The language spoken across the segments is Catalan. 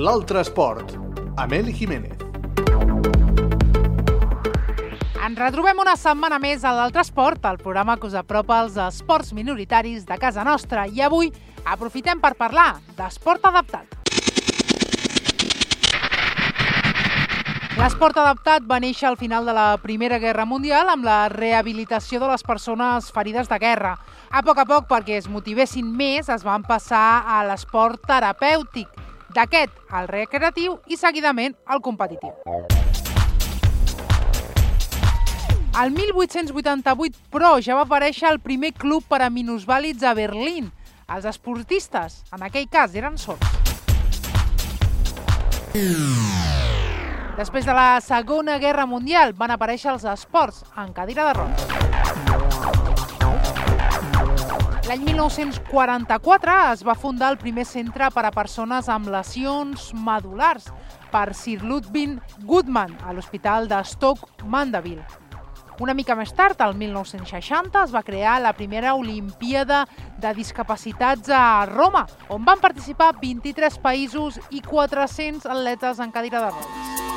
L'altre esport, amb Eli Jiménez. Ens retrobem una setmana més a l'Altre Esport, el programa que us apropa als esports minoritaris de casa nostra. I avui aprofitem per parlar d'esport adaptat. L'esport adaptat va néixer al final de la Primera Guerra Mundial amb la rehabilitació de les persones ferides de guerra. A poc a poc, perquè es motivessin més, es van passar a l'esport terapèutic, d'aquest al recreatiu i seguidament al competitiu. El 1888, però, ja va aparèixer el primer club per a minusvàlids a Berlín. Els esportistes, en aquell cas, eren sords. Després de la Segona Guerra Mundial van aparèixer els esports en cadira de rodes. L'any 1944 es va fundar el primer centre per a persones amb lesions medulars per Sir Ludwig Goodman a l'Hospital de Stoke Mandeville. Una mica més tard, el 1960, es va crear la primera Olimpíada de Discapacitats a Roma, on van participar 23 països i 400 atletes en cadira de rodes.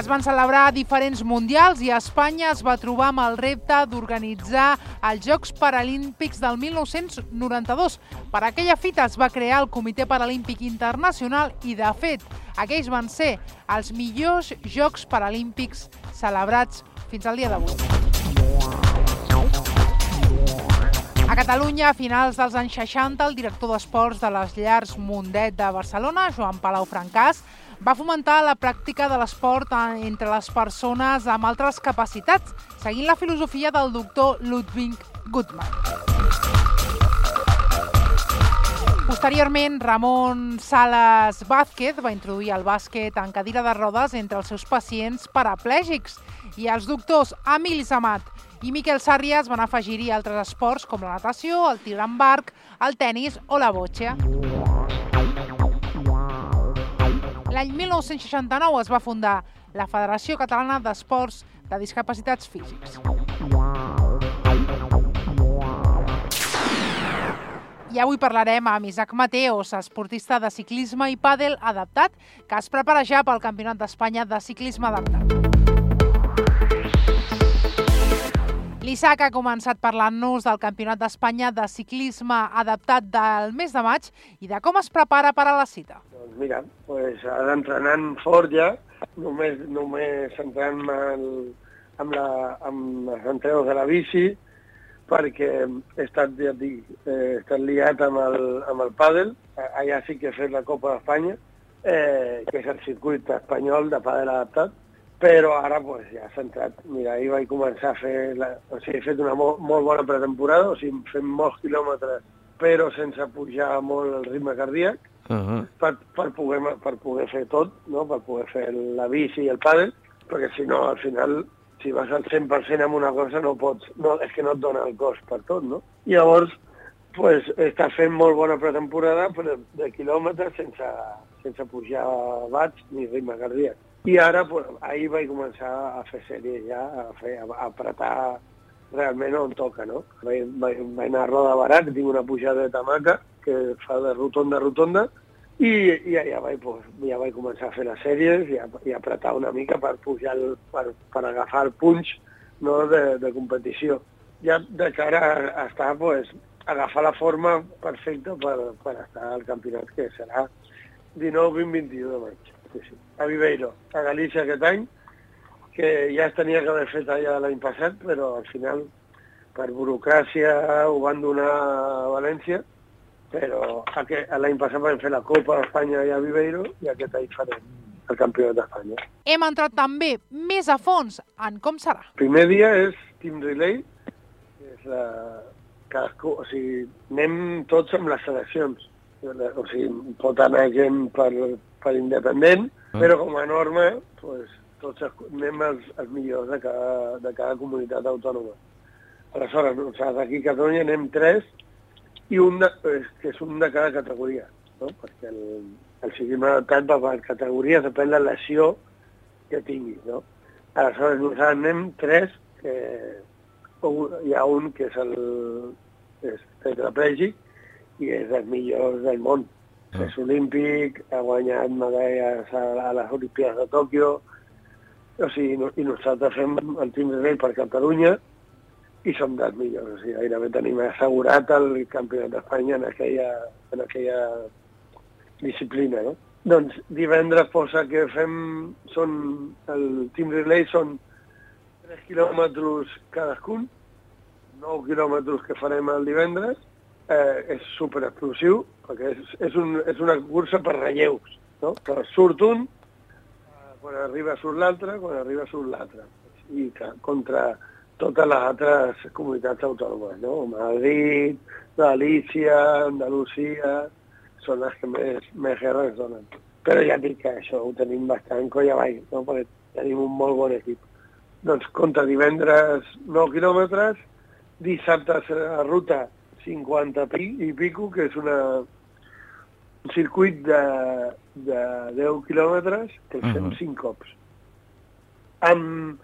Es van celebrar diferents mundials i Espanya es va trobar amb el repte d'organitzar els Jocs Paralímpics del 1992. Per aquella fita es va crear el Comitè Paralímpic Internacional i, de fet, aquells van ser els millors Jocs Paralímpics celebrats fins al dia d'avui. A Catalunya, a finals dels anys 60, el director d'esports de les llars Mundet de Barcelona, Joan Palau Francàs, va fomentar la pràctica de l'esport entre les persones amb altres capacitats, seguint la filosofia del doctor Ludwig Gutmann. Posteriorment, Ramon Salas Vázquez va introduir el bàsquet en cadira de rodes entre els seus pacients paraplègics i els doctors Emili Zamat i Miquel Sàrries van afegir-hi altres esports com la natació, el tir amb arc, el tennis o la botxa. L'any 1969 es va fundar la Federació Catalana d'Esports de Discapacitats Físics. I avui parlarem amb Isaac Mateos, esportista de ciclisme i pàdel adaptat, que es prepara ja pel Campionat d'Espanya de ciclisme adaptat. L'Isaac ha començat parlant-nos del Campionat d'Espanya de ciclisme adaptat del mes de maig i de com es prepara per a la cita. Doncs mira, pues, ara entrenant fort ja, només, només entrant amb, la, amb els entrenos de la bici, perquè he estat, ja dic, he estat liat amb el, amb el pàdel, allà sí que he fet la Copa d'Espanya, eh, que és el circuit espanyol de pàdel adaptat, però ara pues, ja s'ha entrat. Mira, ahir vaig començar a fer, la, o sigui, he fet una molt, molt bona pretemporada, o sigui, fent molts quilòmetres, però sense pujar molt el ritme cardíac, uh -huh. per, per, poder, per poder fer tot, no? per poder fer la bici i el pàdel, perquè si no, al final si vas al 100% amb una cosa no pots, no, és que no et dona el cos per tot, no? I llavors, pues, està fent molt bona pretemporada però de quilòmetres sense, sense pujar watts ni ritme cardíac. I ara, pues, ahir vaig començar a fer sèries ja, a, fer, a apretar realment on toca, no? Vaig, vaig, vaig anar a Roda Barat, tinc una pujada de tamaca que fa de rotonda a rotonda, i, i ja, vaig, pues, ja vaig començar a fer les sèries i, a, i apretar una mica per pujar, el, per, per agafar el punx no, de, de competició. Ja de cara a estar, pues, agafar la forma perfecta per, per estar al campionat, que serà 19-20-21 de maig. Sí, sí. A Viveiro, a Galícia aquest any, que ja es tenia que haver fet allà l'any passat, però al final, per burocràcia, ho van donar a València, però l'any passat vam fer la Copa d'Espanya a Viveiro i aquest any farem el Campionat d'Espanya. Hem entrat també més a fons en com serà. El primer dia és Team Relay, que és la, cadascú, o sigui, anem tots amb les seleccions. O sigui, pot anar gent per, per independent, ah. però com a norma, pues, tots anem els, els millors de cada, de cada comunitat autònoma. Aleshores, nosaltres aquí a Catalunya anem tres i un de, que és un de cada categoria, no? perquè el, el sistema adaptat va per categories, depèn de la lesió que tingui. No? Aleshores, nosaltres anem tres, que hi ha un que és el és tetraplègic i és dels millors del món. Ah. És olímpic, ha guanyat medalles a, a les Olimpiades de Tòquio, o sigui, no, i nosaltres fem el Team Relay per Catalunya i som dels millors. O sigui, gairebé tenim assegurat el Campionat d'Espanya en, aquella, en aquella disciplina, no? Doncs divendres posa que fem, són, el Team Relay són 3 quilòmetres cadascun, 9 quilòmetres que farem el divendres, eh, és super explosiu, perquè és, és, un, és una cursa per relleus, no? Que surt un, quan arriba surt l'altre, quan arriba surt l'altre. I que, contra totes les altres comunitats autònomes, no? Madrid, Galícia, Andalusia, són les que més, més guerres donen. Però ja dic que això ho tenim bastant colla avall, no? perquè tenim un molt bon equip. Doncs contra divendres 9 quilòmetres, dissabte a ruta 50 i pico, que és una, un circuit de, de 10 quilòmetres que el fem uh -huh. 5 cops. Amb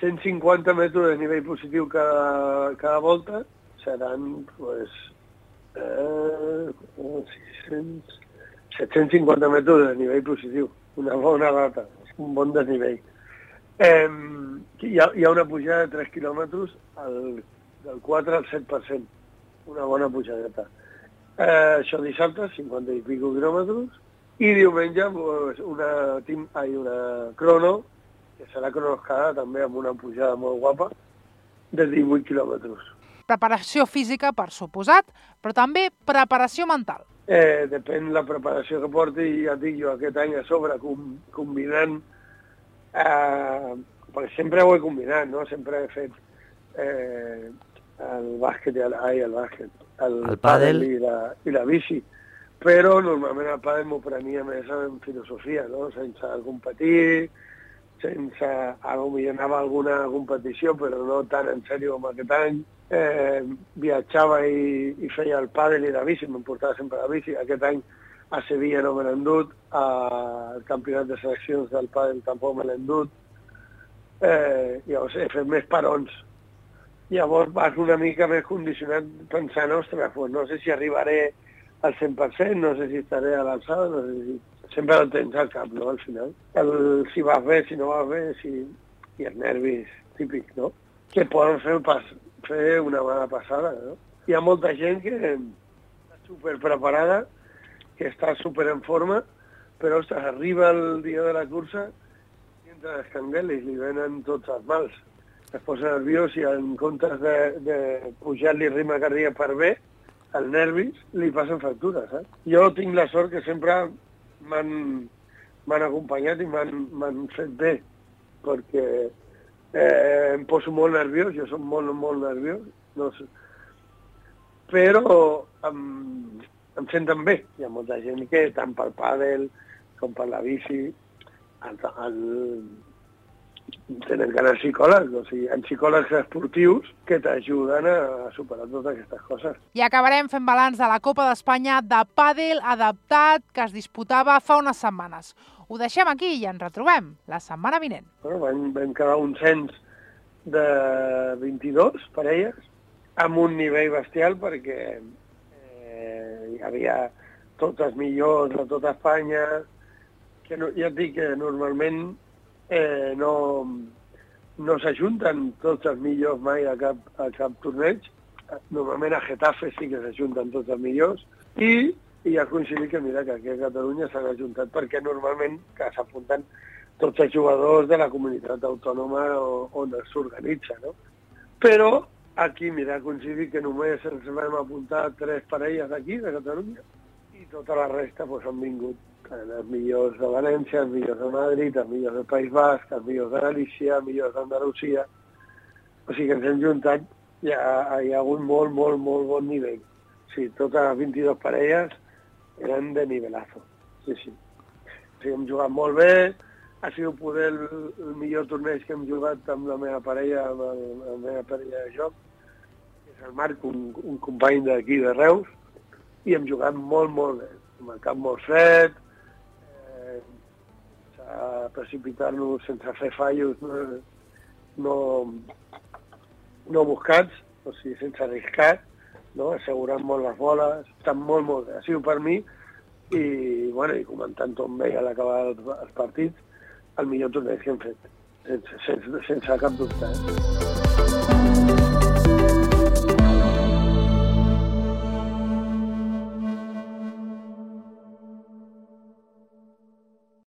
150 metres de nivell positiu cada, cada volta seran pues, eh, 600, 750 metres de nivell positiu. Una bona data, un bon desnivell. Eh, hi, ha, hi ha una pujada de 3 quilòmetres al, del 4 al 7%. Una bona pujadeta. Eh, això dissabte, 50 i pico quilòmetres, i diumenge pues, una, team, ai, una crono, que serà cronoscada també amb una pujada molt guapa, de 18 quilòmetres. Preparació física, per suposat, però també preparació mental. Eh, depèn la preparació que porti, ja dic jo, aquest any a sobre, com, combinant... Eh, perquè sempre ho he combinat, no? Sempre he fet eh, el bàsquet, i el, ai, el bàsquet, el, el pàdel i la, i la bici. Però normalment el pàdel m'ho prenia més en filosofia, no? sense competir, sense... Ara potser anava a alguna competició, però no tan en sèrio com aquest any. Eh, viatjava i, i feia el pàdel i la bici, m'emportava sempre la bici. Aquest any a Sevilla no me l'he endut, al campionat de seleccions del pàdel tampoc me l'he endut. Eh, llavors he fet més parons Llavors vas una mica més condicionat pensant, ostres, pues no sé si arribaré al 100%, no sé si estaré a l'alçada, no sé si... Sempre el tens al cap, no?, al final. El, si vas bé, si no vas bé, si... i els nervis típics, no? Que poden fer, pas, fer una mala passada, no? Hi ha molta gent que està super preparada, que està super en forma, però, ostres, arriba el dia de la cursa i entre les candeles li venen tots els mals es posa nerviós i en comptes de, de pujar-li ritme cardíac per bé, els nervis li passen factures. Eh? Jo tinc la sort que sempre m'han acompanyat i m'han fet bé, perquè eh, em poso molt nerviós, jo soc molt, molt nerviós, no sé. però em, em senten bé. Hi ha molta gent que, tant pel pàdel com per la bici, el, el, tenen que anar psicòlegs, o sigui, hi psicòlegs esportius que t'ajuden a superar totes aquestes coses. I acabarem fent balanç de la Copa d'Espanya de pàdel adaptat que es disputava fa unes setmanes. Ho deixem aquí i ens retrobem la setmana vinent. Bueno, vam, vam quedar un cens de 22 parelles amb un nivell bestial perquè eh, hi havia tots els millors de tota Espanya, que no, ja et dic que normalment eh, no, no s'ajunten tots els millors mai a cap, a cap torneig. Normalment a Getafe sí que s'ajunten tots els millors i, i ha coincidit que mira que aquí a Catalunya s'han ajuntat perquè normalment que s'apunten tots els jugadors de la comunitat autònoma on s'organitza, no? Però aquí, mira, ha coincidit que només ens vam apuntar tres parelles d'aquí, de Catalunya, i tota la resta pues, han vingut els millors de València, els millors de Madrid, els millors del País Basc, els millors de Galícia, els millors d'Andalusia. O sigui que ens hem juntat hi ha, hi ha hagut molt, molt, molt bon nivell. Sí, totes les 22 parelles eren de nivelazo. Sí, sí. O sigui, hem jugat molt bé, ha sigut poder el, el millor torneig que hem jugat amb la meva parella, amb, el, la meva parella de joc, és el Marc, un, un company d'aquí de Reus, i hem jugat molt, molt bé, amb el cap molt fred, precipitar-nos sense fer fallos, no, no, no buscats, o sigui, sense arriscar, no? assegurant molt les boles, estan molt, molt sigut per mi, i, bueno, i comentant tot bé a l'acabar els, els partits, el millor torneig que hem fet, sense, sense, sense cap dubte. Eh?